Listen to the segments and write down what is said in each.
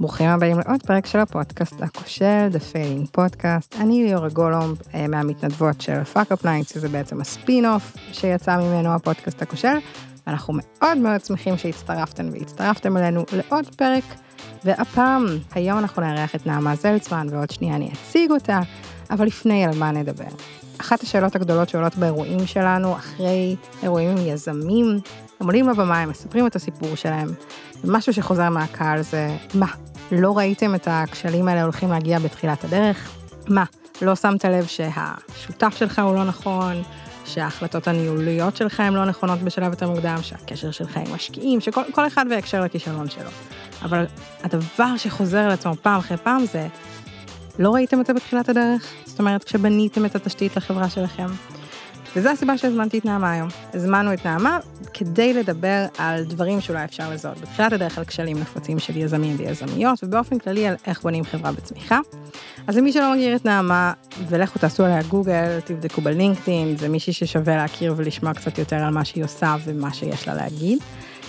ברוכים הבאים לעוד פרק של הפודקאסט הכושל, The Failing Podcast. אני ליאורה גולומב אה, מהמתנדבות של Fuckup Nights, שזה בעצם הספין-אוף שיצא ממנו הפודקאסט הכושל. אנחנו מאוד מאוד שמחים שהצטרפתם והצטרפתם אלינו לעוד פרק, והפעם, היום אנחנו נארח את נעמה זלצמן, ועוד שנייה אני אציג אותה, אבל לפני על מה נדבר. אחת השאלות הגדולות שעולות באירועים שלנו, אחרי אירועים עם יזמים, הם עולים לבמה, הם מספרים את הסיפור שלהם, ומשהו שחוזר מהקהל זה, מה, לא ראיתם את הכשלים האלה הולכים להגיע בתחילת הדרך? מה, לא שמת לב שהשותף שלך הוא לא נכון, שההחלטות הניהוליות שלך הן לא נכונות בשלב יותר מוקדם, שהקשר שלך עם משקיעים, שכל אחד בהקשר לכישלון שלו. אבל הדבר שחוזר על עצמו פעם אחרי פעם זה, לא ראיתם את זה בתחילת הדרך? זאת אומרת, כשבניתם את התשתית לחברה שלכם. וזו הסיבה שהזמנתי את נעמה היום. הזמנו את נעמה כדי לדבר על דברים שאולי אפשר לזהות. בתחילת הדרך על כשלים נפוצים של יזמים ויזמיות, ובאופן כללי על איך בונים חברה בצמיחה. אז למי שלא מכיר את נעמה, ולכו תעשו עליה גוגל, תבדקו בלינקדאין, זה מישהי ששווה להכיר ולשמוע קצת יותר על מה שהיא עושה ומה שיש לה להגיד.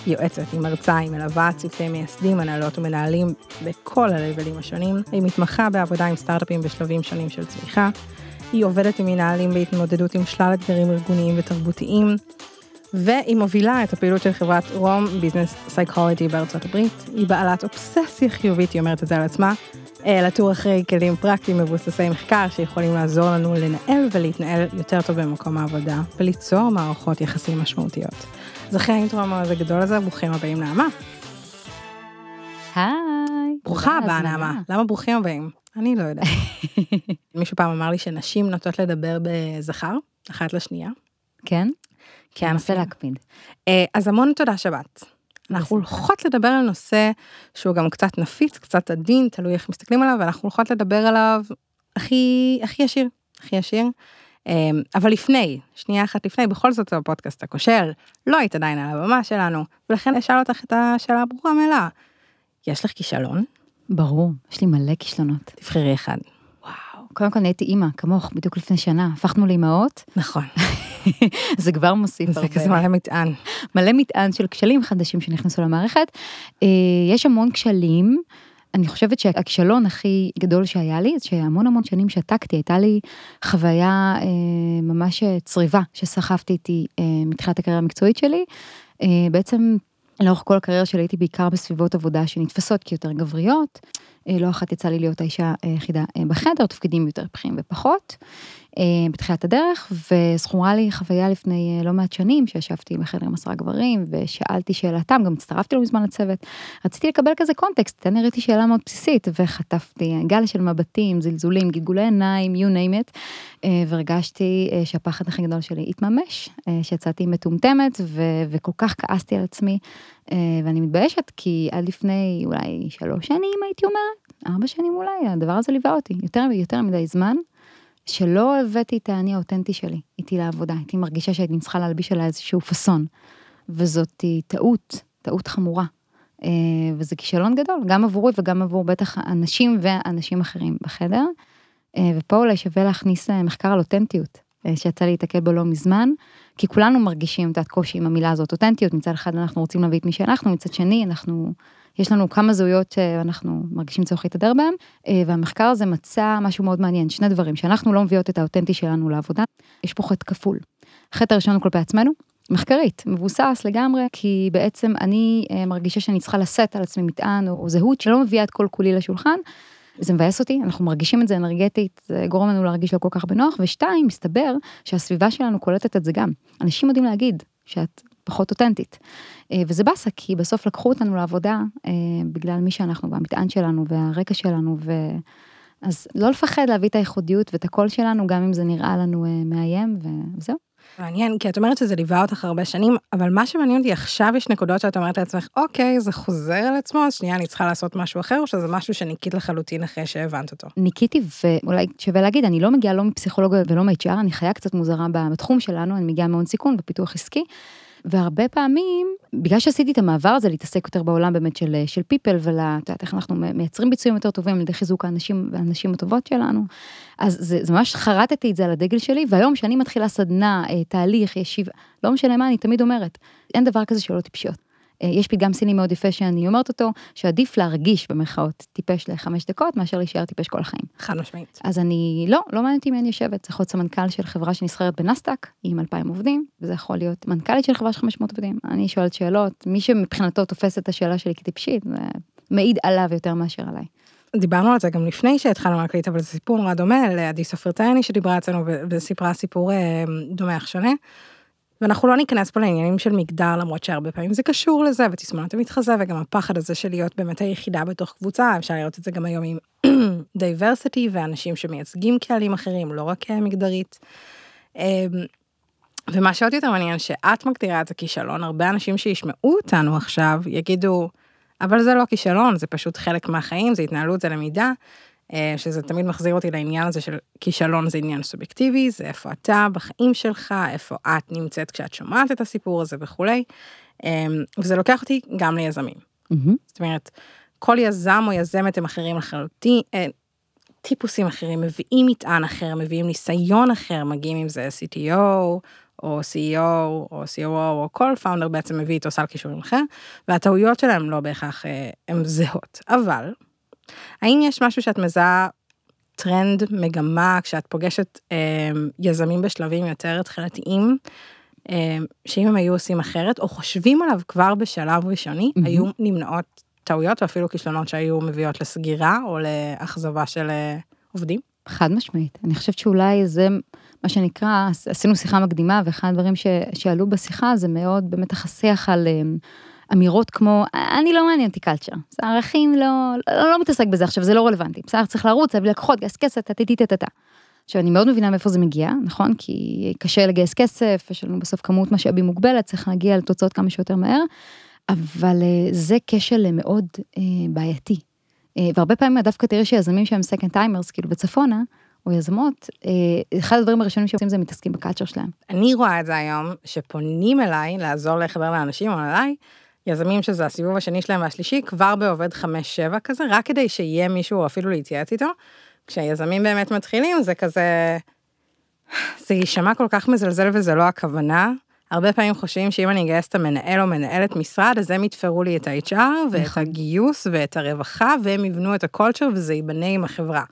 יועצת, היא מרצה, היא מלווה צוותי מייסדים, הנהלות ומנהלים בכל הלבלים השונים. היא מתמחה בעבודה עם סטארט-אפים בשלבים שונים של צמיחה. היא עובדת עם מנהלים בהתמודדות עם שלל אתגרים ארגוניים ותרבותיים, והיא מובילה את הפעילות של חברת רום ביזנס סייקולוגי בארצות הברית. היא בעלת אובססיה חיובית, היא אומרת את זה על עצמה, אה, לטור אחרי כלים פרקטיים מבוססי מחקר שיכולים לעזור לנו לנהל ולהתנהל יותר טוב במקום העבודה וליצור מערכות יחסים משמעותיות. אז אחרי האינטרו המאוד הגדול הזה, ברוכים הבאים נעמה. היי. ברוכה הבאה נעמה. למה ברוכים הבאים? אני לא יודעת. מישהו פעם אמר לי שנשים נוטות לדבר בזכר, אחת לשנייה. כן? כן. ננסה להקפיד. אה, אז המון תודה שבאת. אנחנו הולכות לדבר על נושא שהוא גם קצת נפיץ, קצת עדין, תלוי איך מסתכלים עליו, ואנחנו הולכות לדבר עליו הכי, הכי ישיר, הכי ישיר. אה, אבל לפני, שנייה אחת לפני, בכל זאת זה הפודקאסט הכושל, לא היית עדיין על הבמה שלנו, ולכן אשאל אותך את השאלה הברורה מאליה. יש לך כישלון? ברור, יש לי מלא כישלונות. תבחרי אחד. וואו, קודם כל נהייתי אימא, כמוך, בדיוק לפני שנה, הפכנו לאימהות. נכון. זה כבר מוסיף הרבה. זה כזה מלא מטען. מלא מטען של כשלים חדשים שנכנסו למערכת. אה, יש המון כשלים. אני חושבת שהכישלון הכי גדול שהיה לי, זה שהמון המון שנים שתקתי, הייתה לי חוויה אה, ממש צריבה שסחבתי איתי אה, מתחילת הקריירה המקצועית שלי. אה, בעצם לאורך כל הקריירה שלי הייתי בעיקר בסביבות עבודה שנתפסות כיותר גבריות. אה, לא אחת יצא לי להיות האישה היחידה אה, בחדר, תפקידים יותר בכירים ופחות. אה, בתחילת הדרך, וזכורה לי חוויה לפני לא מעט שנים, שישבתי בחדר עם עשרה גברים, ושאלתי שאלתם, גם הצטרפתי לא מזמן לצוות. רציתי לקבל כזה קונטקסט, תן לי שאלה מאוד בסיסית, וחטפתי גל של מבטים, זלזולים, גלגולי עיניים, you name it, והרגשתי שהפחד הכי גדול שלי התממש, שיצאתי מטומטמת, ו- וכל כך כעסתי על עצמי, ואני מתביישת, כי עד לפני אולי שלוש שנים הייתי אומרת, ארבע שנים אולי, הדבר הזה ליווה אותי, יותר ויותר מדי זמן. שלא הבאתי את האני האותנטי שלי איתי לעבודה, הייתי מרגישה שהייתי צריכה להלביש עליה איזשהו פאסון. וזאת טעות, טעות חמורה. אה, וזה כישלון גדול, גם עבורי וגם עבור בטח אנשים ואנשים אחרים בחדר. אה, ופה אולי שווה להכניס אה, מחקר על אותנטיות, שיצא להתקל בו לא מזמן, כי כולנו מרגישים את הקושי עם המילה הזאת, אותנטיות, מצד אחד אנחנו רוצים להביא את מי שאנחנו, מצד שני אנחנו יש לנו כמה זהויות שאנחנו מרגישים צורך להתהדר בהן, אה, והמחקר הזה מצא משהו מאוד מעניין, שני דברים, שאנחנו לא מביאות את האותנטי שלנו לעבודה, יש פה חטא כפול. החטא הראשון הוא כלפי עצמנו, מחקרית, מבוסס לגמרי, כי בעצם אני אה, מרגישה שאני צריכה לשאת על עצמי מטען או, או זהות שלא מביאה את כל כולי לשולחן. זה מבאס אותי, אנחנו מרגישים את זה אנרגטית, זה גורם לנו להרגיש לא כל כך בנוח, ושתיים, מסתבר שהסביבה שלנו קולטת את זה גם. אנשים יודעים להגיד שאת פחות אותנטית. אה, וזה באסה, כי בסוף לקחו אותנו לעבודה אה, בגלל מי שאנחנו והמטען שלנו והרקע שלנו, ו... אז לא לפחד להביא את הייחודיות ואת הקול שלנו, גם אם זה נראה לנו אה, מאיים, וזהו. מעניין, כי את אומרת שזה ליווה אותך הרבה שנים, אבל מה שמעניין אותי, עכשיו יש נקודות שאת אומרת לעצמך, אוקיי, זה חוזר על עצמו, אז שנייה, אני צריכה לעשות משהו אחר, או שזה משהו שניקית לחלוטין אחרי שהבנת אותו? ניקיתי, ואולי שווה להגיד, אני לא מגיעה לא מפסיכולוגיה ולא מ-HR, אני חיה קצת מוזרה בתחום שלנו, אני מגיעה מהון סיכון בפיתוח עסקי. והרבה פעמים, בגלל שעשיתי את המעבר הזה להתעסק יותר בעולם באמת של, של פיפל ול... את יודעת איך אנחנו מייצרים ביצועים יותר טובים על ידי חיזוק האנשים והנשים הטובות שלנו, אז זה, זה ממש חרטתי את זה על הדגל שלי, והיום כשאני מתחילה סדנה, אה, תהליך, ישיבה, לא משנה מה, אני תמיד אומרת, אין דבר כזה שאלות טיפשיות. אה, יש פתגם סיני מאוד יפה שאני אומרת אותו, שעדיף להרגיש במרכאות טיפש לחמש דקות, מאשר להישאר טיפש כל החיים. חד משמעית. אז אני, לא, לא מעניין אותי מי אני יושבת, זה יכול להיות סמנכ"ל של חברה שנסחרת בנסדק, עם 2,000 עובדים, וזה יכול להיות מנכ"לית של חברה של 500 עובדים. אני שואלת שאלות, מי שמבחינתו תופס את השאלה שלי כטיפשית, זה מעיד עליו יותר מאשר עליי. דיברנו על זה גם לפני שהתחלנו להקליט, אבל זה סיפור נורא דומה לעדי סופרטייני שדיברה אצלנו וסיפרה סיפור אה, דומה אך שונה. ואנחנו לא ניכנס פה לעניינים של מגדר, למרות שהרבה פעמים זה קשור לזה, ותסמונת המתחזה, וגם הפחד הזה של להיות באמת היחידה בתוך קבוצה, אפשר לראות את זה גם היום עם diversity ואנשים שמייצגים קהלים אחרים, לא רק אה, מגדרית. אמ, ומה שעוד יותר מעניין, שאת מגדירה את זה כישלון, הרבה אנשים שישמעו אותנו עכשיו יגידו, אבל זה לא כישלון, זה פשוט חלק מהחיים, זה התנהלות, זה למידה, שזה תמיד מחזיר אותי לעניין הזה של כישלון זה עניין סובייקטיבי, זה איפה אתה בחיים שלך, איפה את נמצאת כשאת שומעת את הסיפור הזה וכולי. אה, וזה לוקח אותי גם ליזמים. Mm-hmm. זאת אומרת, כל יזם או יזמת הם אחרים לחלוטין, אה, טיפוסים אחרים, מביאים מטען אחר, מביאים ניסיון אחר, מגיעים עם זה CTO, או CEO, או COO, או כל founder בעצם מביא איתו סל כישורים אחר, והטעויות שלהם לא בהכרח הן זהות. אבל, האם יש משהו שאת מזהה טרנד, מגמה, כשאת פוגשת אה, יזמים בשלבים יותר התחלתיים, אה, שאם הם היו עושים אחרת, או חושבים עליו כבר בשלב ראשוני, mm-hmm. היו נמנעות טעויות ואפילו כישלונות שהיו מביאות לסגירה או לאכזבה של אה, עובדים? חד משמעית. אני חושבת שאולי זה מה שנקרא, עשינו שיחה מקדימה, ואחד הדברים ש, שעלו בשיחה זה מאוד באמת השיח על אה, אמירות כמו, אני לא מעניין אותי קלצ'ר, הערכים לא, לא, לא מתעסק בזה עכשיו, זה לא רלוונטי, בסדר, צריך לרוץ, להביא לקוחות, גייס כסף, טה-טה-טה-טה. עכשיו, אני מאוד מבינה מאיפה זה מגיע, נכון? כי קשה לגייס כסף, יש לנו בסוף כמות משאבים מוגבלת, צריך להגיע לתוצאות כמה שיותר מהר, אבל אה, זה כשל מאוד אה, בעייתי. אה, והרבה פעמים דווקא תראי שיזמים שהם second timers, כאילו בצפונה, או יזמות, אחד הדברים הראשונים שעושים זה מתעסקים ב culture שלהם. אני רואה את זה היום, שפונים אליי לעזור לחבר לאנשים, או אליי, יזמים שזה הסיבוב השני שלהם והשלישי, כבר בעובד 5-7 כזה, רק כדי שיהיה מישהו אפילו להתייעץ איתו. כשהיזמים באמת מתחילים, זה כזה, זה יישמע כל כך מזלזל וזה לא הכוונה. הרבה פעמים חושבים שאם אני אגייס את המנהל או מנהלת משרד, אז הם יתפרו לי את ה-HR ואת נכון. הגיוס ואת הרווחה, והם יבנו את הקולצ'ר וזה ייבנה עם החברה.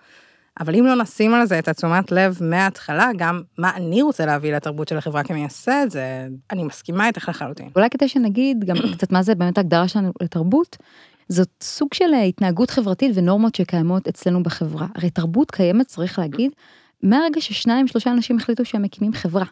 אבל אם לא נשים על זה את התשומת לב מההתחלה, גם מה אני רוצה להביא לתרבות של החברה כמייסד, זה, אני מסכימה איתך לחלוטין. אולי כדי שנגיד גם קצת מה זה באמת ההגדרה שלנו לתרבות, זאת סוג של התנהגות חברתית ונורמות שקיימות אצלנו בחברה. הרי תרבות קיימת, צריך להגיד, מהרגע ששניים, שלושה אנשים החליטו שהם מקימים חברה.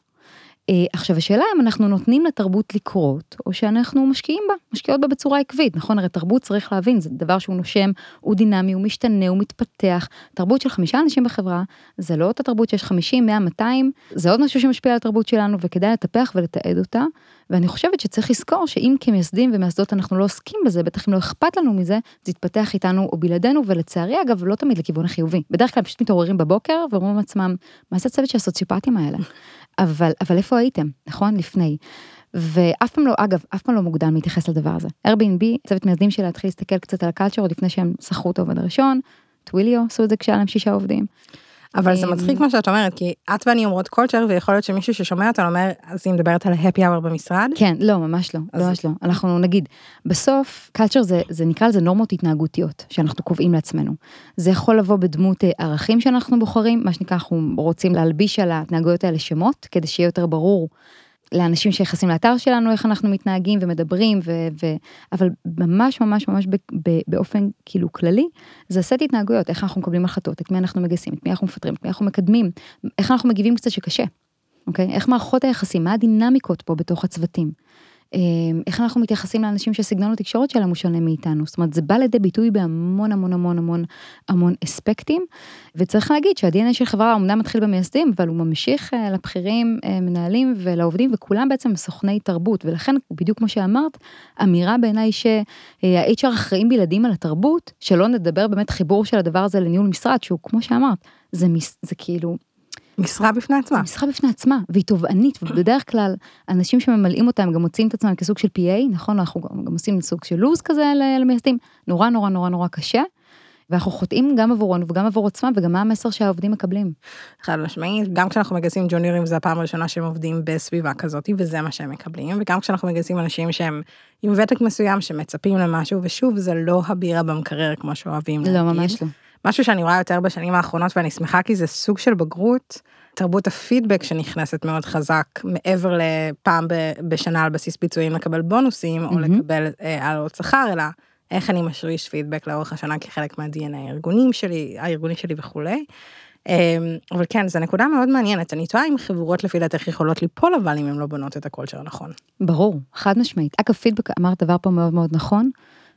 אה, עכשיו השאלה אם אנחנו נותנים לתרבות לקרות, או שאנחנו משקיעים בה, משקיעות בה בצורה עקבית, נכון? הרי תרבות צריך להבין, זה דבר שהוא נושם, הוא דינמי, הוא משתנה, הוא מתפתח. תרבות של חמישה אנשים בחברה, זה לא אותה תרבות שיש 50, 100, 200, זה עוד משהו שמשפיע על התרבות שלנו וכדאי לטפח ולתעד אותה. ואני חושבת שצריך לזכור שאם כמייסדים ומייסדות אנחנו לא עוסקים בזה, בטח אם לא אכפת לנו מזה, זה יתפתח איתנו או בלעדינו, ולצערי אגב, לא תמיד לכיוון החיובי. בדרך כלל פשוט מתעוררים בבוקר ואומרים לעצמם, מה זה הצוות של הסוציופטים האלה? אבל, אבל איפה הייתם, נכון? לפני. ואף פעם לא, אגב, אף פעם לא מוקדם להתייחס לדבר הזה. Airbnb, צוות מייסדים שלה התחיל להסתכל קצת על הקלצ'ר עוד לפני שהם שכרו את העובד הראשון, טוויליו עשו את זה כשהיה להם שישה עובדים. אבל זה מצחיק מה שאת אומרת, כי את ואני אומרות קולצ'ר, ויכול להיות שמישהו ששומע אותנו אומר, אז היא מדברת על הפי אאוור במשרד? כן, לא, ממש לא, אז... ממש לא. אנחנו נגיד, בסוף, קולצ'ר זה, זה נקרא לזה נורמות התנהגותיות, שאנחנו קובעים לעצמנו. זה יכול לבוא בדמות אה, ערכים שאנחנו בוחרים, מה שנקרא, אנחנו רוצים להלביש על ההתנהגויות האלה שמות, כדי שיהיה יותר ברור לאנשים שנכנסים לאתר שלנו, איך אנחנו מתנהגים ומדברים, ו, ו, אבל ממש ממש ממש ב, ב, באופן כאילו כללי, זה סט התנהגויות, איך אנחנו מקבלים החלטות, את מי אנחנו מגייסים, את מי אנחנו מפטרים, את מי אנחנו מקדמים, איך אנחנו מגיבים קצת שקשה, אוקיי? איך מערכות היחסים, מה הדינמיקות פה בתוך הצוותים. אמ, איך אנחנו מתייחסים לאנשים שסגנון התקשורת שלהם הוא שונה מאיתנו, זאת אומרת זה בא לידי ביטוי בהמון המון המון המון המון אספקטים, וצריך להגיד שה-DNA של חברה אמנם מתחיל במייסדים, אבל הוא ממשיך אה, לבכירים, אה, מנהלים ולעובדים, וכולם בעצם סוכני תרבות, ולכן בדיוק כמו שאמרת, אמירה בעיניי שה-HR אחראים בלעדים על התרבות, שלא נדבר באמת חיבור של הדבר הזה לניהול משרד, שהוא כמו שאמרת, זה, זה כאילו משרה בפני עצמה. משרה בפני עצמה, והיא תובענית, ובדרך כלל אנשים שממלאים אותה הם גם מוצאים את עצמם כסוג של PA, נכון? אנחנו גם, גם עושים סוג של לו"ז כזה למייסדים, נורא נורא נורא נורא קשה. ואנחנו חוטאים גם עבורנו וגם עבור עצמם, וגם מה המסר שהעובדים מקבלים. חד משמעית, גם כשאנחנו מגייסים ג'וניורים זה הפעם הראשונה שהם עובדים בסביבה כזאת, וזה מה שהם מקבלים, וגם כשאנחנו מגייסים אנשים שהם עם ותק מסוים שמצפים למשהו, ושוב, זה לא הבירה במקרר כמו שאוהבים לא, ממש לא. משהו שאני רואה יותר בשנים האחרונות, ואני שמחה כי זה סוג של בגרות, תרבות הפידבק שנכנסת מאוד חזק, מעבר לפעם בשנה על בסיס ביצועים לקבל בונוסים, או לקבל אה, העלות שכר, אלא איך אני משריש פידבק לאורך השנה כחלק מה-DNA הארגונים שלי, הארגוני שלי וכולי. אמ, אבל כן, זו נקודה מאוד מעניינת. אני תוהה אם חברות לפי דעתך יכולות ליפול, אבל אם הן לא בונות את הקולצ'ר הנכון. ברור, חד משמעית. אגב, פידבק, אמרת דבר פה מאוד מאוד נכון,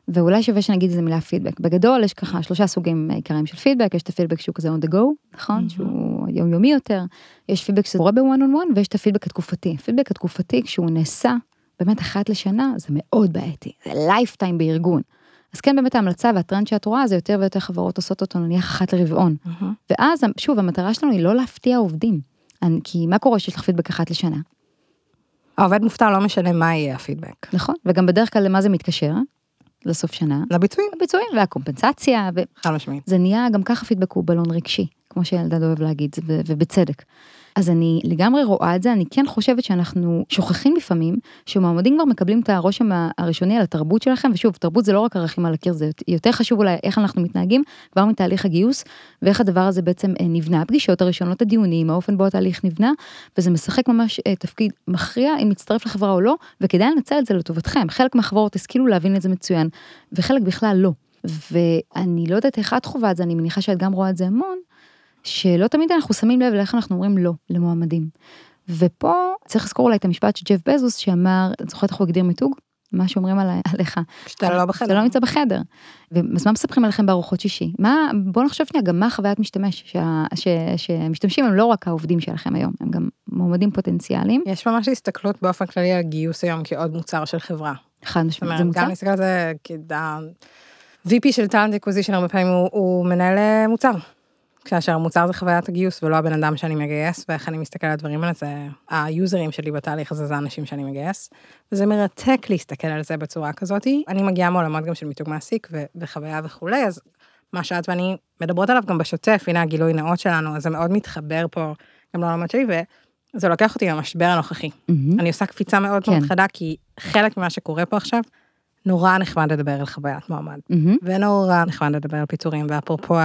ואולי שווה שנגיד איזה מילה פידבק. בגדול יש ככה שלושה סוגים עיקריים של פידבק, יש את הפידבק שהוא כזה on the go, נכון? Mm-hmm. שהוא יומיומי יותר, יש פידבק שזה קורה בוואן און וואן, ויש את הפידבק התקופתי. הפידבק התקופתי, כשהוא נעשה באמת אחת לשנה, זה מאוד בעייתי, זה lifetime בארגון. אז כן באמת ההמלצה והטרנד שאת רואה זה יותר ויותר חברות עושות אותו נניח אחת לרבעון. Mm-hmm. ואז שוב המטרה שלנו היא לא להפתיע עובדים. כי מה קורה שיש לך פידבק אחת לשנה? העובד מופתע לא משנה מה יהיה הפידבק. נכון, וגם בדרך כלל למה זה מתקשר? לסוף שנה. לביצועים. לביצועים והקומפנסציה. ו... חד משמעית. זה נהיה, גם ככה פידבק הוא בלון רגשי, כמו שילדד אוהב להגיד, ובצדק. אז אני לגמרי רואה את זה, אני כן חושבת שאנחנו שוכחים לפעמים שמועמדים כבר מקבלים את הרושם הראשוני על התרבות שלכם, ושוב, תרבות זה לא רק ערכים על הקיר, זה יותר חשוב אולי איך אנחנו מתנהגים כבר מתהליך הגיוס, ואיך הדבר הזה בעצם אה, נבנה, הפגישות הראשונות, הדיונים, האופן בו התהליך נבנה, וזה משחק ממש אה, תפקיד מכריע אם מצטרף לחברה או לא, וכדאי לנצל את זה לטובתכם, חלק מהחברות השכילו להבין את זה מצוין, וחלק בכלל לא. ואני לא יודעת איך את חווה את זה, אני מניחה שאת גם רואה את זה המון, שלא תמיד אנחנו שמים לב לאיך אנחנו אומרים לא למועמדים. ופה צריך לזכור אולי את המשפט של ג'ף בזוס שאמר, את זוכרת איך הוא הגדיר מיתוג? מה שאומרים על, עליך. שאתה לא בחדר. שאתה לא נמצא בחדר. אז מה מספרים עליכם בארוחות שישי? מה, בוא נחשוב שנייה, גם מה חוויית משתמש, שה, ש, שמשתמשים הם לא רק העובדים שלכם היום, הם גם מועמדים פוטנציאליים. יש ממש הסתכלות באופן כללי על גיוס היום כעוד מוצר של חברה. חד משמעית, זה מוצר? גם להסתכל על זה, VP של talent acquisition הרבה פעמים הוא, הוא מנהל מוצר. כאשר המוצר זה חוויית הגיוס ולא הבן אדם שאני מגייס, ואיך אני מסתכל על הדברים האלה, זה היוזרים שלי בתהליך הזה, זה האנשים שאני מגייס. וזה מרתק להסתכל על זה בצורה כזאת. אני מגיעה מעולמות גם של מיתוג מעסיק ו- וחוויה וכולי, אז מה שאת ואני מדברות עליו גם בשוטף, הנה הגילוי נאות שלנו, אז זה מאוד מתחבר פה גם לעולמות שלי, וזה לוקח אותי למשבר הנוכחי. Mm-hmm. אני עושה קפיצה מאוד כן. מאוד חדה, כי חלק ממה שקורה פה עכשיו, נורא נחמד לדבר על חוויית מועמד, mm-hmm. ונורא נחמד לדבר על פיטורים, ואפרופו,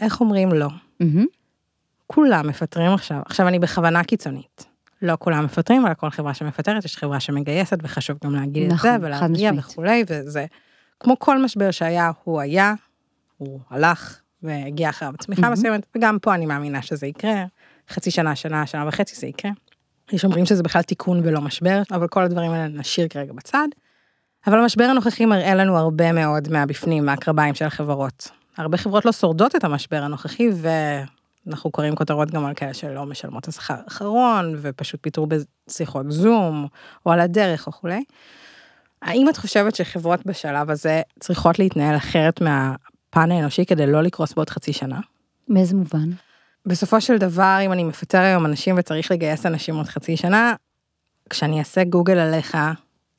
איך אומרים לא? Mm-hmm. כולם מפטרים עכשיו. עכשיו אני בכוונה קיצונית. לא כולם מפטרים, אבל כל חברה שמפטרת, יש חברה שמגייסת, וחשוב גם להגיד נכון, את זה, ולהגיע וכולי, וזה, כמו כל משבר שהיה, הוא היה, הוא הלך, והגיע אחריו צמיחה mm-hmm. מסוימת, וגם פה אני מאמינה שזה יקרה, חצי שנה, שנה, שנה וחצי זה יקרה. יש אומרים שזה בכלל תיקון ולא משבר, אבל כל הדברים האלה נשאיר כרגע בצד. אבל המשבר הנוכחי מראה לנו הרבה מאוד מהבפנים, מהקרביים של החברות. הרבה חברות לא שורדות את המשבר הנוכחי, ואנחנו קוראים כותרות גם על כאלה שלא משלמות השכר האחרון, ופשוט פיטרו בשיחות זום, או על הדרך וכולי. האם את חושבת שחברות בשלב הזה צריכות להתנהל אחרת מהפן האנושי כדי לא לקרוס בעוד חצי שנה? מאיזה מובן? בסופו של דבר, אם אני מפטר היום אנשים וצריך לגייס אנשים עוד חצי שנה, כשאני אעשה גוגל עליך,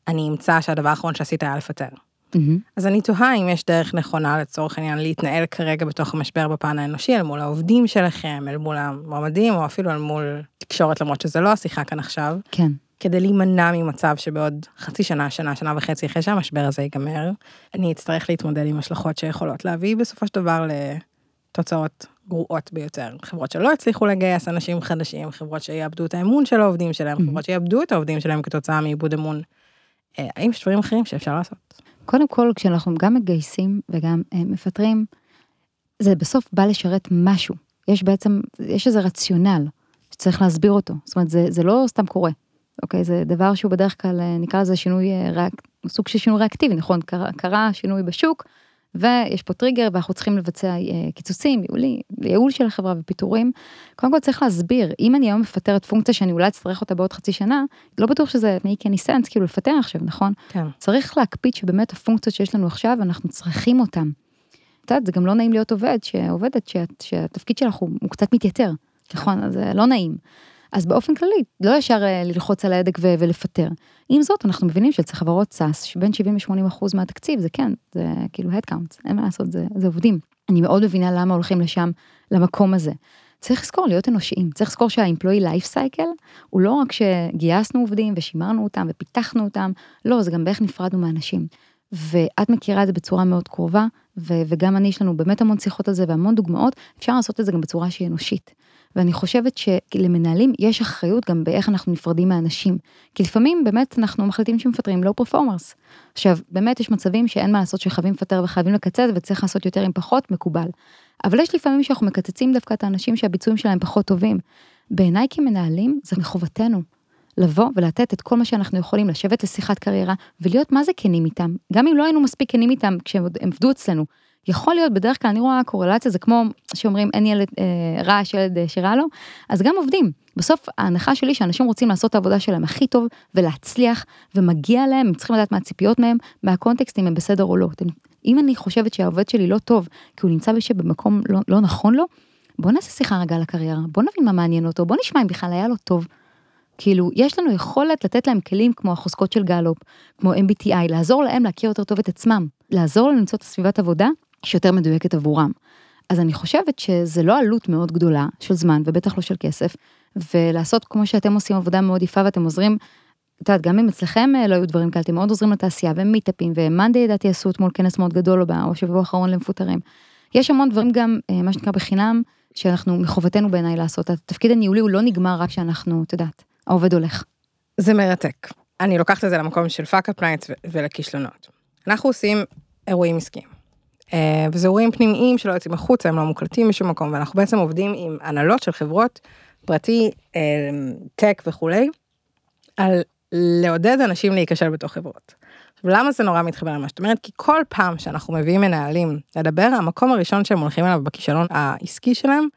אני אמצא שהדבר האחרון שעשית היה לפטר. Mm-hmm. אז אני תוהה אם יש דרך נכונה לצורך העניין להתנהל כרגע בתוך המשבר בפן האנושי אל מול העובדים שלכם, אל מול המועמדים, או אפילו אל מול תקשורת, למרות שזה לא השיחה כאן עכשיו. כן. כדי להימנע ממצב שבעוד חצי שנה, שנה, שנה וחצי אחרי שהמשבר הזה ייגמר, אני אצטרך להתמודד עם השלכות שיכולות להביא בסופו של דבר לתוצאות גרועות ביותר. חברות שלא הצליחו לגייס אנשים חדשים, חברות שיאבדו את האמון של העובדים שלהם, mm-hmm. חברות שיאבדו את העובדים שלהם כתוצאה מאיבוד אמון. אה, האם יש דברים אחרים שאפשר לעשות? קודם כל, כשאנחנו גם מגייסים וגם אה, מפטרים, זה בסוף בא לשרת משהו. יש בעצם, יש איזה רציונל שצריך להסביר אותו. זאת אומרת, זה, זה לא סתם קורה. אוקיי, זה דבר שהוא בדרך כלל, אה, נקרא לזה שינוי, ריאק, סוג של שינוי ריאקטיבי, נכון? קרה, קרה שינוי בשוק, ויש פה טריגר ואנחנו צריכים לבצע אה, קיצוצים, ייעולי, ייעול של החברה ופיטורים. קודם כל צריך להסביר, אם אני היום מפטרת פונקציה שאני אולי אצטרך אותה בעוד חצי שנה, לא בטוח שזה make any sense כאילו לפטר עכשיו, נכון? כן. צריך להקפיד שבאמת הפונקציות שיש לנו עכשיו, אנחנו צריכים אותן. את יודעת, זה גם לא נעים להיות עובד, שעובדת, שהתפקיד שלך הוא, הוא קצת מתייתר, נכון? אז זה לא נעים. אז באופן כללי, לא ישר אה, ללחוץ על ההדק ו- ולפטר. עם זאת, אנחנו מבינים שאצל חברות סאס, שבין 70 ל-80 אחוז מהתקציב, זה כן, זה כאילו headcount, אין מה לעשות, זה, זה עובדים. אני מאוד מבינה למה הולכים לשם, למקום הזה. צריך לזכור להיות אנושיים, צריך לזכור שה-employee life cycle הוא לא רק שגייסנו עובדים ושימרנו אותם ופיתחנו אותם, לא, זה גם באיך נפרדנו מאנשים. ואת מכירה את זה בצורה מאוד קרובה, ו- וגם אני, יש לנו באמת המון שיחות על זה והמון דוגמאות, אפשר לעשות את זה גם בצורה שהיא אנושית. ואני חושבת שלמנהלים יש אחריות גם באיך אנחנו נפרדים מאנשים. כי לפעמים באמת אנחנו מחליטים שמפטרים לא פרפורמרס. עכשיו, באמת יש מצבים שאין מה לעשות שחייבים לפטר וחייבים לקצץ וצריך לעשות יותר עם פחות, מקובל. אבל יש לפעמים שאנחנו מקצצים דווקא את האנשים שהביצועים שלהם פחות טובים. בעיניי כמנהלים זה מחובתנו. לבוא ולתת את כל מה שאנחנו יכולים, לשבת לשיחת קריירה ולהיות מה זה כנים איתם, גם אם לא היינו מספיק כנים איתם כשהם עבדו אצלנו. יכול להיות, בדרך כלל אני רואה קורלציה, זה כמו שאומרים אין ילד אה, רע, ילד אה, שרע לו, אז גם עובדים. בסוף ההנחה שלי שאנשים רוצים לעשות את העבודה שלהם הכי טוב ולהצליח, ומגיע להם, הם צריכים לדעת מה הציפיות מהם, מהקונטקסט אם הם בסדר או לא. אם אני חושבת שהעובד שלי לא טוב, כי הוא נמצא במקום לא, לא נכון לו, בוא נעשה שיחה רגע על הקריירה, בוא נבין מה מעניין אותו, בוא נשמע אם בכלל היה לו טוב. כאילו, יש לנו יכולת לתת להם כלים כמו החוזקות של גלופ, כמו MBTI, לעזור להם להכיר יותר טוב את עצמם, לעזור להם למצוא את הסביבת עבודה שיותר מדויקת עבורם. אז אני חושבת שזה לא עלות מאוד גדולה של זמן ובטח לא של כסף, ולעשות כמו שאתם עושים עבודה מאוד יפה ואתם עוזרים, את יודעת, גם אם אצלכם אה, לא היו דברים כאלה, אתם מאוד עוזרים לתעשייה ומיטאפים ומאנדי לדעתי עשו אתמול כנס מאוד גדול או שבוע האחרון למפוטרים. יש המון דברים גם, אה, מה שנקרא בחינם, שאנחנו, מחובתנו בעיניי לעשות. התפקיד הניהולי הוא לא נגמר רק שאנחנו, את יודעת, העובד הולך. זה מרתק. אני לוקחת את זה למקום של Fuckup Nights ולכישלונות. אנחנו עושים אירועים עסקיים. אה, וזה אירועים פנימיים שלא יוצאים החוצה, הם לא מוקלטים בשום מקום, ואנחנו בעצם עובדים עם הנהלות של חברות, פרטי, אה, tech וכולי, על לעודד אנשים להיכשל בתוך חברות. למה זה נורא מתחבר למה שאת אומרת? כי כל פעם שאנחנו מביאים מנהלים לדבר, המקום הראשון שהם הולכים אליו בכישלון העסקי שלהם,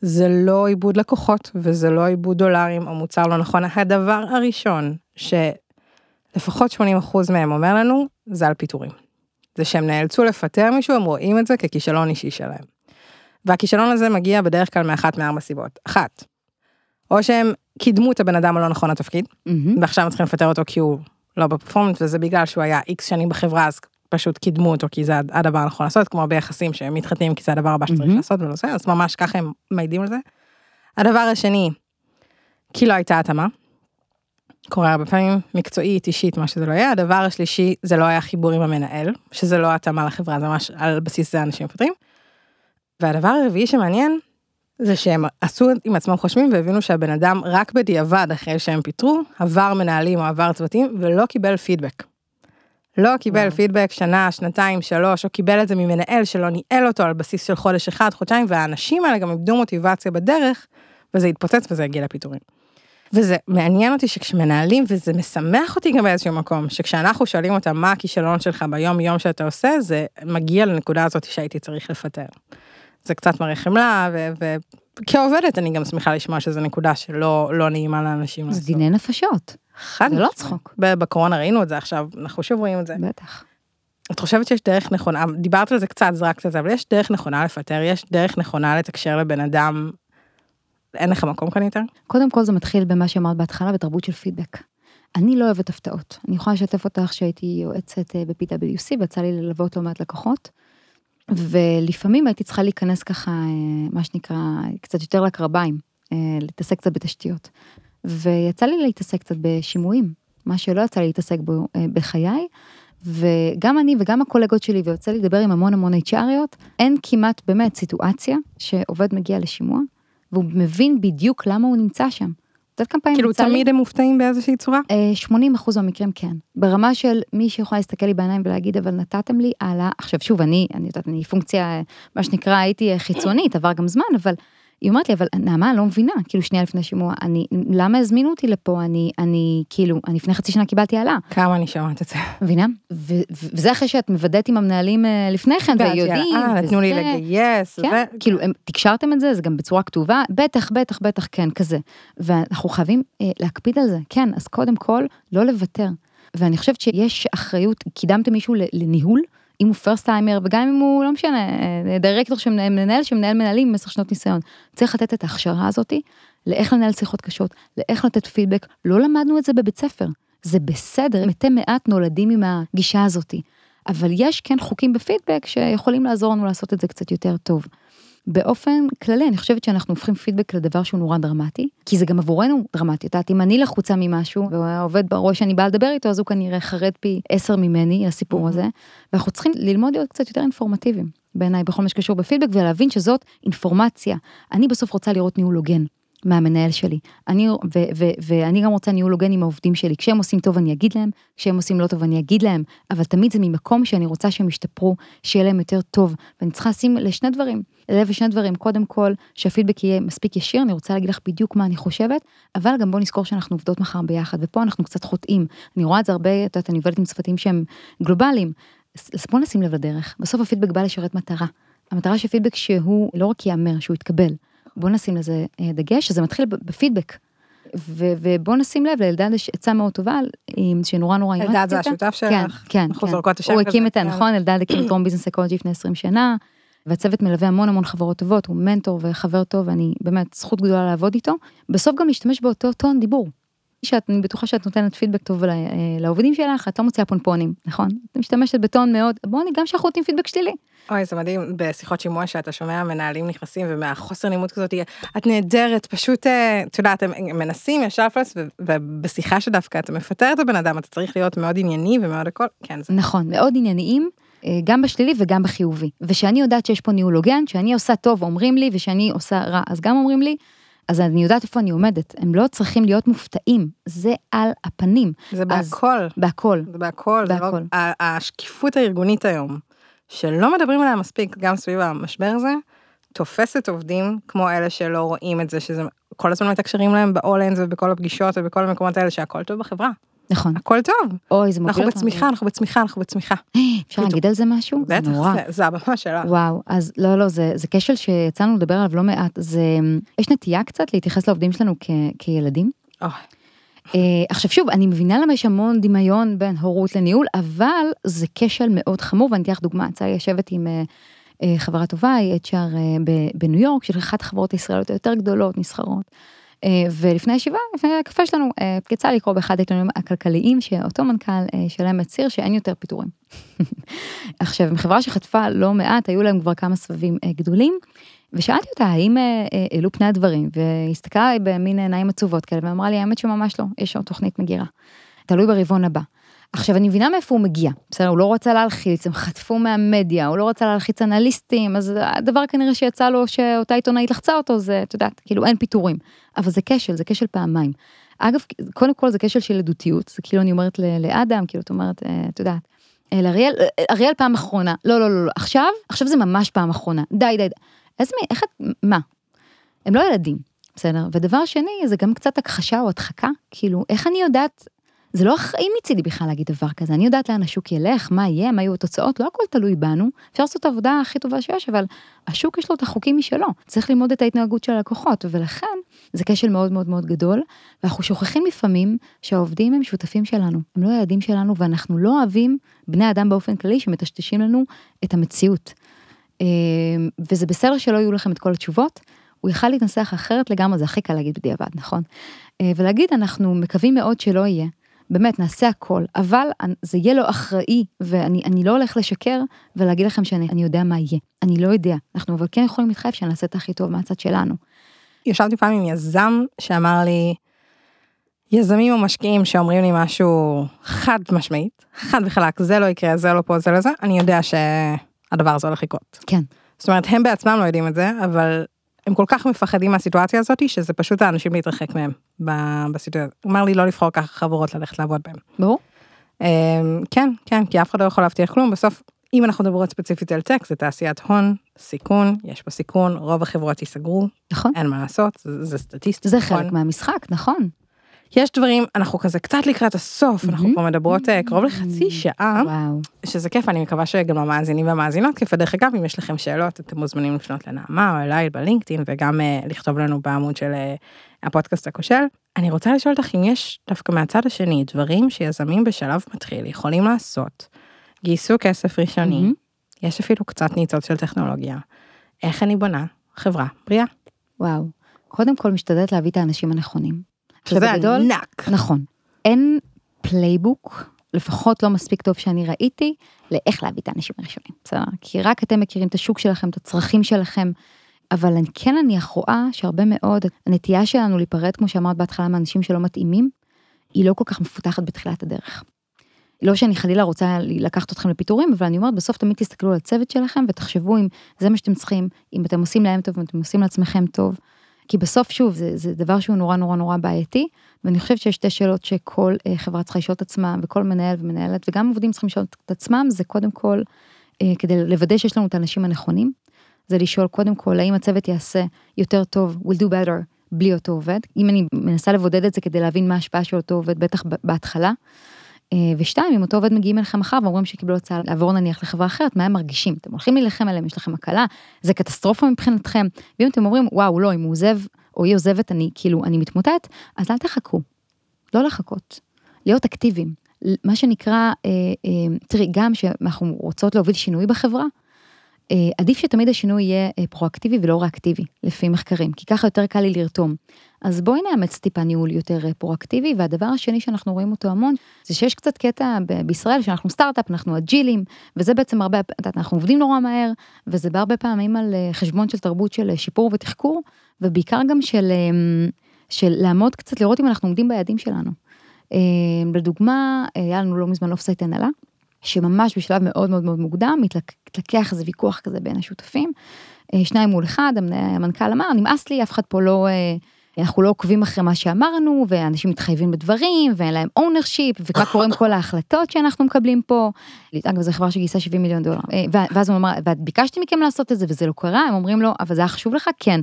זה לא איבוד לקוחות וזה לא איבוד דולרים או מוצר לא נכון. הדבר הראשון שלפחות 80% מהם אומר לנו, זה על פיטורים. זה שהם נאלצו לפטר מישהו, הם רואים את זה ככישלון אישי שלהם. והכישלון הזה מגיע בדרך כלל מאחת מארבע סיבות. אחת, או שהם קידמו את הבן אדם הלא נכון לתפקיד, mm-hmm. ועכשיו הם צריכים לפטר אותו כי הוא לא בפרפורמנט, וזה בגלל שהוא היה איקס שנים בחברה, אז פשוט קידמו אותו כי זה הדבר הנכון לעשות, כמו הרבה יחסים שהם מתחתנים כי זה הדבר הבא שצריך mm-hmm. לעשות ולא זה, אז ממש ככה הם מעידים על זה. הדבר השני, כי לא הייתה התאמה. קורה הרבה פעמים, מקצועית, אישית, מה שזה לא יהיה. הדבר השלישי, זה לא היה חיבור עם המנהל, שזה לא התאמה לחברה, זה ממש על בסיס זה אנשים מפטרים. והדבר הרביעי שמעניין, זה שהם עשו עם עצמם חושבים והבינו שהבן אדם רק בדיעבד אחרי שהם פיטרו, עבר מנהלים או עבר צוותים ולא קיבל פידבק. לא קיבל וואו. פידבק שנה, שנתיים, שלוש, או קיבל את זה ממנהל שלא ניהל אותו על בסיס של חודש אחד, חודשיים, והאנשים האלה גם איבדו מוטיבציה בדרך, וזה התפוצץ וזה הגיע לפיטורים. וזה מעניין אותי שכשמנהלים, וזה משמח אותי גם באיזשהו מקום, שכשאנחנו שואלים אותם מה הכישלון שלך ביום יום שאתה עושה, זה מגיע לנקודה הזאת שהייתי צריך לפטר. זה קצת מראה חמלה, וכעובדת אני גם שמחה לשמוע שזו נקודה שלא לא נעימה לאנשים. זה דיני נפשות. חד זה לא צחוק. בקורונה ראינו את זה עכשיו, אנחנו שוב רואים את זה. בטח. את חושבת שיש דרך נכונה, דיברת על זה קצת, זרקת את זה, אבל יש דרך נכונה לפטר, יש דרך נכונה לתקשר לבן אדם, אין לך מקום כאן יותר? קודם כל זה מתחיל במה שאמרת בהתחלה, בתרבות של פידבק. אני לא אוהבת הפתעות. אני יכולה לשתף אותך שהייתי יועצת אה, ב-PwC ויצא לי ללוות לא מעט לקוחות. ולפעמים הייתי צריכה להיכנס ככה, אה, מה שנקרא, קצת יותר לקרביים, אה, להתעסק קצת בתשתיות. ויצא לי להתעסק קצת בשימועים, מה שלא יצא לי להתעסק בו בחיי. וגם אני וגם הקולגות שלי, ויוצא לי לדבר עם המון המון HRיות, אין כמעט באמת סיטואציה שעובד מגיע לשימוע, והוא מבין בדיוק למה הוא נמצא שם. את יודעת כמה פעמים כאילו תמיד הם מופתעים באיזושהי צורה? 80 אחוז מהמקרים כן. ברמה של מי שיכולה להסתכל לי בעיניים ולהגיד אבל נתתם לי הלאה. עכשיו שוב אני, אני יודעת, אני פונקציה, מה שנקרא הייתי חיצונית, עבר גם זמן, אבל היא אומרת לי, אבל נעמה, אני לא מבינה, כאילו שנייה לפני שימוע, אני, למה הזמינו אותי לפה, אני, אני, כאילו, אני לפני חצי שנה קיבלתי העלאה. כמה אני שומעת את זה. מבינה? וזה אחרי שאת מוודאת עם המנהלים אה, לפני כן, ויודעים. אה, נתנו לי לגייס. כן, כאילו, תקשרתם את זה, זה גם בצורה כתובה, בטח, בטח, בטח, כן, כזה. ואנחנו חייבים אה, להקפיד על זה, כן, אז קודם כל, לא לוותר. ואני חושבת שיש אחריות, קידמתם מישהו לניהול, אם הוא פרסט טיימר וגם אם הוא לא משנה דירקטור שמנהל מנהל שמנהל מנהלים עם עשר שנות ניסיון צריך לתת את ההכשרה הזאתי לאיך לנהל שיחות קשות, לאיך לתת פידבק, לא למדנו את זה בבית ספר. זה בסדר, מתי מעט נולדים עם הגישה הזאתי. אבל יש כן חוקים בפידבק שיכולים לעזור לנו לעשות את זה קצת יותר טוב. באופן כללי אני חושבת שאנחנו הופכים פידבק לדבר שהוא נורא דרמטי, כי זה גם עבורנו דרמטי. את יודעת, אם אני לחוצה ממשהו ועובד בראש שאני באה לדבר איתו, אז הוא כנראה חרד פי עשר ממני לסיפור הזה, ואנחנו צריכים ללמוד להיות קצת יותר אינפורמטיביים בעיניי בכל מה שקשור בפידבק ולהבין שזאת אינפורמציה. אני בסוף רוצה לראות ניהול הוגן. מהמנהל שלי. אני, ו, ו, ואני גם רוצה ניהול הוגן עם העובדים שלי. כשהם עושים טוב אני אגיד להם, כשהם עושים לא טוב אני אגיד להם, אבל תמיד זה ממקום שאני רוצה שהם ישתפרו, שיהיה להם יותר טוב. ואני צריכה לשים לשני דברים, לב לשני דברים. קודם כל, שהפידבק יהיה מספיק ישיר, אני רוצה להגיד לך בדיוק מה אני חושבת, אבל גם בוא נזכור שאנחנו עובדות מחר ביחד, ופה אנחנו קצת חוטאים. אני רואה את זה הרבה, את יודעת, אני עובדת עם צוותים שהם גלובליים. אז בוא נשים לב לדרך. בסוף הפידבק בא לשרת מטרה. המטרה של פידבק שהוא לא רק ייאמר, שהוא יתקבל. בוא נשים לזה אה, דגש, שזה מתחיל בפידבק. ו- ובוא נשים לב, לאלדד יש עצה מאוד טובה, שנורא נורא אימצתי אותה. אלדד זה השותף שלך? כן, כן. אנחנו כן. זורקות השם כזה. הוא הקים את, נכון, אלדד הקים את רום ביזנס אקולוגי לפני 20 שנה, והצוות מלווה המון המון חברות טובות, הוא מנטור וחבר טוב, ואני באמת, זכות גדולה לעבוד איתו. בסוף גם להשתמש באותו טון דיבור. שאת, אני בטוחה שאת נותנת פידבק טוב אה, לעובדים שלך, את לא מוציאה פונפונים, נכון? את משתמשת בטון מאוד, בואו גם שאנחנו נותנים פידבק שלילי. אוי, זה מדהים, בשיחות שימוע שאתה שומע מנהלים נכנסים ומהחוסר נימות כזאת, את נהדרת, פשוט, אה, את יודעת, הם מנסים ישר פלס, ובשיחה שדווקא אתה מפטר את הבן אדם, אתה צריך להיות מאוד ענייני ומאוד הכל, כן. זה... נכון, מאוד ענייניים. אה, גם בשלילי וגם בחיובי. ושאני יודעת שיש פה ניהול הוגן, שאני עושה טוב אומרים לי, ושאני עושה רע אז גם אומרים לי, אז אני יודעת איפה אני עומדת, הם לא צריכים להיות מופתעים, זה על הפנים. זה בהכל. בהכל. זה בהכל, זה לא, השקיפות הארגונית היום, שלא מדברים עליה מספיק, גם סביב המשבר הזה, תופסת עובדים כמו אלה שלא רואים את זה, שזה כל הזמן מתקשרים להם ב-all-ins ובכל הפגישות ובכל המקומות האלה שהכל טוב בחברה. נכון. הכל טוב. אוי, זה מוביל אותנו. אנחנו בצמיחה, אנחנו בצמיחה, אנחנו בצמיחה. אפשר להגיד על זה משהו? בטח, זה הבמה שלך. וואו, אז לא, לא, זה, זה כשל שיצאנו לדבר עליו לא מעט. זה, יש נטייה קצת להתייחס לעובדים שלנו כ, כילדים. Uh, עכשיו שוב, אני מבינה למה יש המון דמיון בין הורות לניהול, אבל זה כשל מאוד חמור, ואני אתן לך דוגמה, יצא לי לשבת עם uh, uh, חברה טובה, היא HR בניו יורק, של אחת החברות הישראליות היותר גדולות, נסחרות. ולפני הישיבה, לפני הקפה שלנו, יצא לקרוא באחד העיתונים הכלכליים שאותו מנכ"ל שלהם מצהיר שאין יותר פיטורים. עכשיו, חברה שחטפה לא מעט, היו להם כבר כמה סבבים גדולים, ושאלתי אותה האם העלו פני הדברים, והסתכלה במין עיניים עצובות כאלה, ואמרה לי, האמת שממש לא, יש עוד תוכנית מגירה. תלוי ברבעון הבא. עכשיו אני מבינה מאיפה הוא מגיע, בסדר, הוא לא רצה להלחיץ, הם חטפו מהמדיה, הוא לא רצה להלחיץ אנליסטים, אז הדבר כנראה שיצא לו שאותה עיתונאית לחצה אותו זה, את יודעת, כאילו אין פיטורים. אבל זה כשל, זה כשל פעמיים. אגב, קודם כל זה כשל של עדותיות, זה כאילו אני אומרת לאדם, כאילו את אומרת, את יודעת, לאריאל, אריאל פעם אחרונה, לא, לא, לא, לא, עכשיו, עכשיו זה ממש פעם אחרונה, די, די, די. איזה מי, איך את, מה? הם לא ילדים, בסדר? ודבר שני, זה גם קצת הכחשה או הדחקה, כאילו, איך אני יודעת זה לא אחראי מצידי בכלל להגיד דבר כזה, אני יודעת לאן השוק ילך, מה יהיה, מה יהיו התוצאות, לא הכל תלוי בנו, אפשר לעשות את העבודה הכי טובה שיש, אבל השוק יש לו את החוקים משלו, צריך ללמוד את ההתנהגות של הלקוחות, ולכן זה כשל מאוד מאוד מאוד גדול, ואנחנו שוכחים לפעמים שהעובדים הם שותפים שלנו, הם לא ילדים שלנו, ואנחנו לא אוהבים בני אדם באופן כללי שמטשטשים לנו את המציאות. אמ, וזה בסדר שלא יהיו לכם את כל התשובות, הוא יכל להתנסח אחרת לגמרי, זה הכי קל להגיד בדיעבד, נכון? אה, ולהגיד, אנחנו מקווים מאוד שלא יהיה, באמת נעשה הכל, אבל זה יהיה לו אחראי, ואני לא הולך לשקר ולהגיד לכם שאני יודע מה יהיה. אני לא יודע, אנחנו אבל כן יכולים להתחייב שנעשה את הכי טוב מהצד שלנו. ישבתי פעם עם יזם שאמר לי, יזמים או משקיעים שאומרים לי משהו חד משמעית, חד וחלק, זה לא יקרה, זה לא פה, זה לא זה, אני יודע שהדבר הזה הולך לקרות. כן. זאת אומרת, הם בעצמם לא יודעים את זה, אבל הם כל כך מפחדים מהסיטואציה הזאת, שזה פשוט האנשים להתרחק מהם בסיטואציה. הוא אמר לי לא לבחור ככה חברות ללכת לעבוד בהם. ברור. אמ, כן, כן, כי אף אחד לא יכול להבטיח כלום, בסוף, אם אנחנו מדברות ספציפית על טק, זה תעשיית הון, סיכון, יש פה סיכון, רוב החברות ייסגרו. נכון. אין מה לעשות, זה, זה סטטיסטי. זה נכון. חלק מהמשחק, נכון. יש דברים, אנחנו כזה קצת לקראת הסוף, אנחנו פה מדברות אה, קרוב לחצי שעה, שזה כיף, אני מקווה שגם המאזינים והמאזינות כיף, ודרך אגב, אם יש לכם שאלות, אתם מוזמנים לפנות לנעמה או אליי בלינקדאין, וגם אה, לכתוב לנו בעמוד של אה, הפודקאסט הכושל. אני רוצה לשאול אותך אם יש דווקא מהצד השני דברים שיזמים בשלב מתחיל יכולים לעשות, גייסו כסף ראשוני, יש אפילו קצת ניצוץ של טכנולוגיה, איך אני בונה חברה בריאה. וואו. קודם כל משתדלת להביא את האנשים הנכונים. שזה בגדול- ענק. נכון. אין playbook, לפחות לא מספיק טוב שאני ראיתי, לאיך להביא את האנשים הראשונים, בסדר? כי רק אתם מכירים את השוק שלכם, את הצרכים שלכם, אבל אני כן אני רואה שהרבה מאוד, הנטייה שלנו להיפרד, כמו שאמרת בהתחלה, מאנשים שלא מתאימים, היא לא כל כך מפותחת בתחילת הדרך. לא שאני חלילה רוצה לקחת אתכם לפיטורים, אבל אני אומרת, בסוף תמיד תסתכלו על הצוות שלכם ותחשבו אם זה מה שאתם צריכים, אם אתם עושים להם טוב, אם אתם עושים לעצמכם טוב. כי בסוף, שוב, זה, זה דבר שהוא נורא נורא נורא בעייתי, ואני חושבת שיש שתי שאלות שכל אה, חברה צריכה לשאול את עצמה, וכל מנהל ומנהלת, וגם עובדים צריכים לשאול את עצמם, זה קודם כל, אה, כדי לוודא שיש לנו את האנשים הנכונים, זה לשאול קודם כל, האם הצוות יעשה יותר טוב, will do better, בלי אותו עובד. אם אני מנסה לבודד את זה כדי להבין מה ההשפעה של אותו עובד, בטח בהתחלה. אה, ושתיים, אם אותו עובד מגיעים אליכם מחר ואומרים שקיבלו הצעה לעבור נניח לחברה אחרת, מה הם מרגישים? אתם הולכים להילחם עליהם, יש לכם הקלה, זה קטסטרופה מבחינתכם. ואם אתם אומרים, וואו, לא, אם הוא עוזב או היא עוזבת, אני כאילו, אני מתמוטט, אז אל תחכו. לא לחכות. להיות אקטיביים. מה שנקרא, אה, אה, תראי, גם שאנחנו רוצות להוביל שינוי בחברה, עדיף שתמיד השינוי יהיה אה, פרואקטיבי ולא ריאקטיבי, לפי מחקרים, כי ככה יותר קל לי לרתום. אז בואי נאמץ טיפה ניהול יותר אה, פרואקטיבי, והדבר השני שאנחנו רואים אותו המון, זה שיש קצת קטע בישראל שאנחנו סטארט-אפ, אנחנו אג'ילים, וזה בעצם הרבה, את יודעת, אנחנו עובדים נורא מהר, וזה בהרבה פעמים על אה, חשבון של תרבות של אה, שיפור ותחקור, ובעיקר גם של, אה, של לעמוד קצת, לראות אם אנחנו עומדים ביעדים שלנו. אה, לדוגמה, אה, היה לנו לא מזמן offsite הנהלה, שממש בשלב מאוד מאוד מאוד מוקדם התלקח איזה ויכוח כזה בין השותפים, אה, שניים מול אחד, המנ- המנכ"ל אמר, נמאס לי, אף אחד פה לא, אה, אנחנו לא עוקבים אחרי מה שאמרנו, ואנשים מתחייבים בדברים, ואין להם ownership, ומה קורה כל ההחלטות שאנחנו מקבלים פה. אגב, זו חברה שגייסה 70 מיליון דולר. אה, ואז הוא אמר, וביקשתי מכם לעשות את זה, וזה לא קרה, הם אומרים לו, אבל זה היה חשוב לך? כן.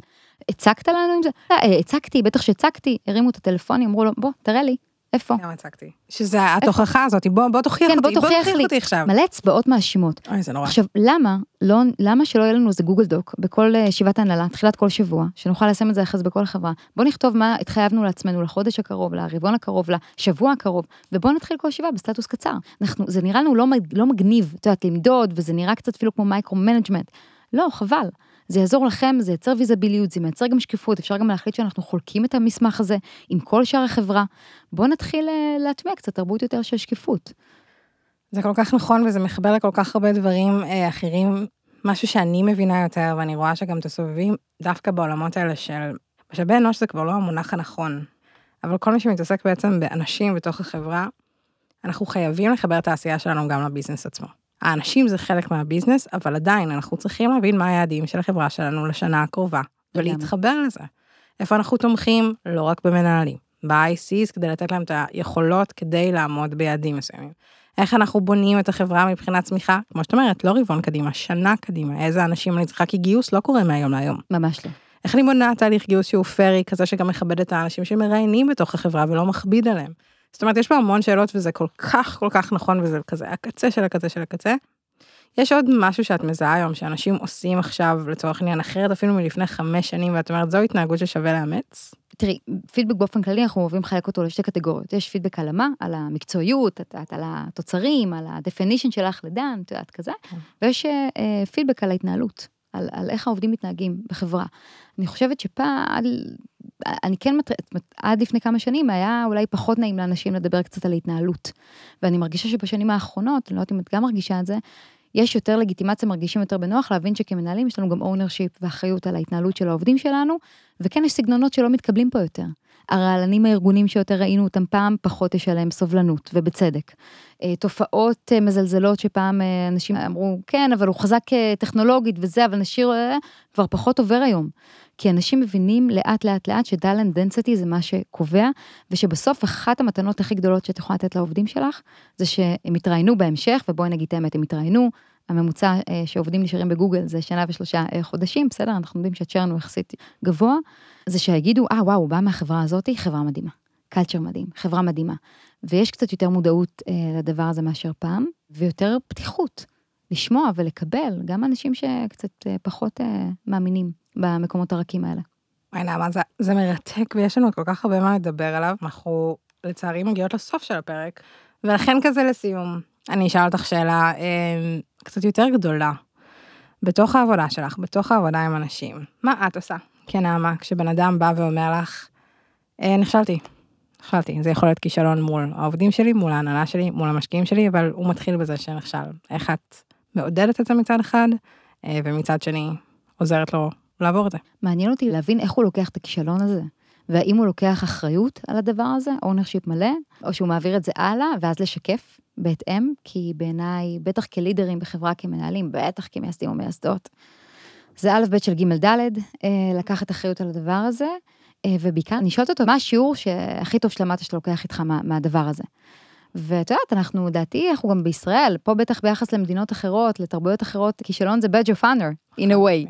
הצגת לנו עם זה? "אה, הצגתי, בטח שהצגתי, הרימו את הטלפונים, אמרו לו, בוא, תראה לי, איפה? גם הצגתי. שזה התוכחה הזאת, בוא בוא תוכיח כן, אותי, בוא תוכיח לי. אותי עכשיו. מלא אצבעות מאשימות. אוי, זה נורא. עכשיו, למה, לא, למה שלא יהיה לנו איזה Google Doc בכל אה, ישיבת הנהלה, תחילת כל שבוע, שנוכל לשים את זה אחרי זה בכל חברה? בוא נכתוב מה התחייבנו לעצמנו לחודש הקרוב, לרבעון הקרוב, לשבוע הקרוב, ובוא נתחיל כל ישיבה בסטטוס קצר. אנחנו, זה נראה לנו לא, לא מגניב, את יודעת, למדוד, וזה נראה קצת אפילו כמו micromanagement. לא, חבל. זה יעזור לכם, זה ייצר ויזביליות, זה מייצר גם שקיפות, אפשר גם להחליט שאנחנו חולקים את המסמך הזה עם כל שאר החברה. בואו נתחיל אה, להטמיע קצת תרבות יותר של שקיפות. זה כל כך נכון וזה מחבר לכל כך הרבה דברים אה, אחרים. משהו שאני מבינה יותר ואני רואה שגם את הסובבים דווקא בעולמות האלה של משאבי אנוש זה כבר לא המונח הנכון. אבל כל מי שמתעסק בעצם באנשים בתוך החברה, אנחנו חייבים לחבר את העשייה שלנו גם לביזנס עצמו. האנשים זה חלק מהביזנס, אבל עדיין אנחנו צריכים להבין מה היעדים של החברה שלנו לשנה הקרובה. ולהתחבר לזה. איפה אנחנו תומכים? לא רק במנהלים, ב-ICs כדי לתת להם את היכולות כדי לעמוד ביעדים מסוימים. איך אנחנו בונים את החברה מבחינת צמיחה, כמו שאת אומרת, לא רבעון קדימה, שנה קדימה, איזה אנשים אני צריכה, כי גיוס לא קורה מהיום להיום. ממש לא. איך אני בונה תהליך גיוס שהוא פרי, כזה שגם מכבד את האנשים שמראיינים בתוך החברה ולא מכביד עליהם. זאת אומרת, יש פה המון שאלות וזה כל כך כל כך נכון וזה כזה הקצה של הקצה של הקצה. יש עוד משהו שאת מזהה היום שאנשים עושים עכשיו לצורך עניין אחרת אפילו מלפני חמש שנים ואת אומרת זו התנהגות ששווה לאמץ. תראי, פידבק באופן כללי אנחנו אוהבים לחלק אותו לשתי קטגוריות. יש פידבק על המה, על המקצועיות, את יודעת, על התוצרים, על ה-definition שלך לדן, את יודעת, כזה, כן. ויש אה, פידבק על ההתנהלות, על, על איך העובדים מתנהגים בחברה. אני חושבת שפעם, אני כן, עד לפני כמה שנים היה אולי פחות נעים לאנשים לדבר קצת על ההתנהלות. ואני מרגישה שבשנים האחרונות, אני לא יודעת אם את גם מרגישה את זה, יש יותר לגיטימציה, מרגישים יותר בנוח להבין שכמנהלים יש לנו גם ownership ואחריות על ההתנהלות של העובדים שלנו, וכן יש סגנונות שלא מתקבלים פה יותר. הרעלנים הארגונים שיותר ראינו אותם פעם, פחות יש עליהם סובלנות, ובצדק. אה, תופעות אה, מזלזלות שפעם אה, אנשים אמרו, כן, אבל הוא חזק טכנולוגית וזה, אבל נשאיר, כבר פחות עובר היום. כי אנשים מבינים לאט לאט לאט ש talent density זה מה שקובע, ושבסוף אחת המתנות הכי גדולות שאת יכולה לתת לעובדים שלך, זה שהם יתראיינו בהמשך, ובואי נגיד את האמת, הם יתראיינו, הממוצע אה, שעובדים נשארים בגוגל זה שנה ושלושה אה, חודשים, בסדר, אנחנו יודעים שהצ'רן הוא יחסית גבוה, זה שיגידו, אה וואו, הוא בא מהחברה הזאת, חברה מדהימה, קלצ'ר מדהים, חברה מדהימה. ויש קצת יותר מודעות אה, לדבר הזה מאשר פעם, ויותר פתיחות, לשמוע ולקבל, גם אנשים שקצת אה, פחות אה, מאמינים במקומות הרכים האלה. וואי נעמה זה, זה מרתק ויש לנו כל כך הרבה מה לדבר עליו, אנחנו לצערי מגיעות לסוף של הפרק, ולכן כזה לסיום, אני אשאל אותך שאלה אה, קצת יותר גדולה. בתוך העבודה שלך, בתוך העבודה עם אנשים, מה את עושה כן, נעמה, כשבן אדם בא ואומר לך, אה, נכשלתי, נכשלתי, זה יכול להיות כישלון מול העובדים שלי, מול ההנהלה שלי, מול המשקיעים שלי, אבל הוא מתחיל בזה שנכשל. איך את מעודדת את זה מצד אחד, אה, ומצד שני עוזרת לו לעבור את זה. מעניין אותי להבין איך הוא לוקח את הכישלון הזה. והאם הוא לוקח אחריות על הדבר הזה, ownership מלא, או שהוא מעביר את זה הלאה, ואז לשקף בהתאם, כי בעיניי, בטח כלידרים בחברה, כמנהלים, בטח כמייסדים או מייסדות, זה א' ב' של ג' ד', אה, לקחת אחריות על הדבר הזה, אה, ובעיקר, אני שואלת אותו, מה השיעור שהכי טוב שלמדת שאתה לוקח איתך מה, מהדבר הזה? ואת יודעת, אנחנו, דעתי, אנחנו גם בישראל, פה בטח ביחס למדינות אחרות, לתרבויות אחרות, כישלון זה badge of honor, in a way.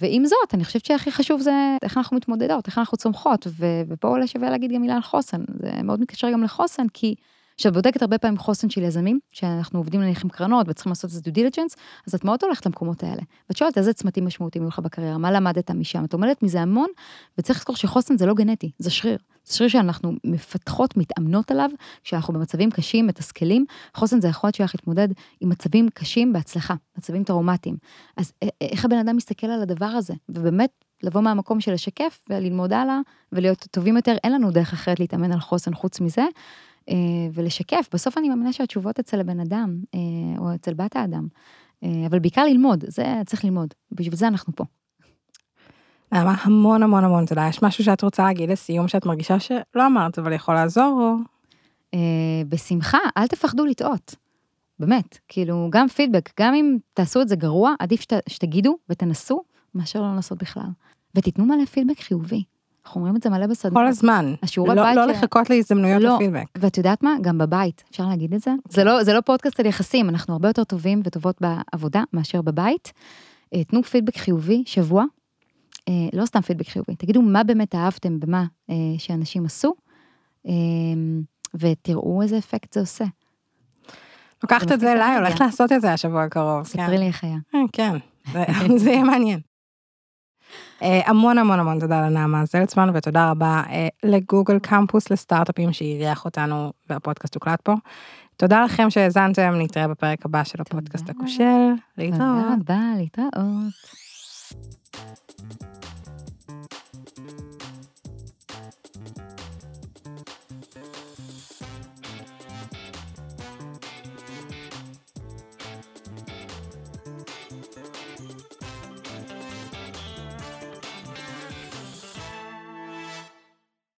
ועם זאת, אני חושבת שהכי חשוב זה איך אנחנו מתמודדות, איך אנחנו צומחות, ו- ופה אולי שווה להגיד גם מילה על חוסן, זה מאוד מתקשר גם לחוסן, כי כשאת בודקת הרבה פעמים חוסן של יזמים, שאנחנו עובדים נניח עם קרנות וצריכים לעשות את זה due diligence, אז את מאוד הולכת למקומות האלה. ואת שואלת איזה צמתים משמעותיים היו לך בקריירה, מה למדת משם, את עומדת מזה המון, וצריך לזכור שחוסן זה לא גנטי, זה שריר. זה שריר שאנחנו מפתחות, מתאמנות עליו, כשאנחנו במצבים קשים, מתסכלים. חוסן זה היכולת שלך להתמודד עם מצבים קשים בהצלחה, מצבים טראומטיים. אז איך הבן אדם מסתכל על הדבר הזה, ובאמת לבוא מהמקום של לשקף וללמוד הלאה ולהיות טובים יותר, אין לנו דרך אחרת להתאמן על חוסן חוץ מזה. אה, ולשקף, בסוף אני מאמינה שהתשובות אצל הבן אדם, אה, או אצל בת האדם, אה, אבל בעיקר ללמוד, זה צריך ללמוד, בשביל זה אנחנו פה. נעמה, המון המון המון תודה. יש משהו שאת רוצה להגיד לסיום שאת מרגישה שלא אמרת, אבל יכול לעזור, או... בשמחה, אל תפחדו לטעות. באמת, כאילו, גם פידבק, גם אם תעשו את זה גרוע, עדיף שת, שתגידו ותנסו, מאשר לא לנסות בכלל. ותיתנו מלא פידבק חיובי. אנחנו אומרים את זה מלא בסדנות. כל הזמן. השיעורי לא, בית... לא ש... לחכות להזדמנויות לא. לפידבק. ואת יודעת מה? גם בבית, אפשר להגיד את זה? זה לא, זה לא פודקאסט על יחסים, אנחנו הרבה יותר טובים וטובות בעבודה מאשר בבית. אה, תנו פידבק חיובי שבוע, אה, לא סתם פידבק חיובי, תגידו מה באמת אהבתם במה אה, שאנשים עשו, ותראו איזה אפקט זה עושה. לוקחת את זה אליי, הולכת לעשות את זה השבוע הקרוב. ספרי כן. לי איך היה. כן, זה יהיה מעניין. אה, המון המון המון תודה לנעמה זלצמן ותודה רבה אה, לגוגל קמפוס לסטארט-אפים שאירח אותנו והפודקאסט הוקלט פה. תודה לכם שהאזנתם, נתראה בפרק הבא של הפודקאסט הכושל. להתראות. תודה רבה, להתראות.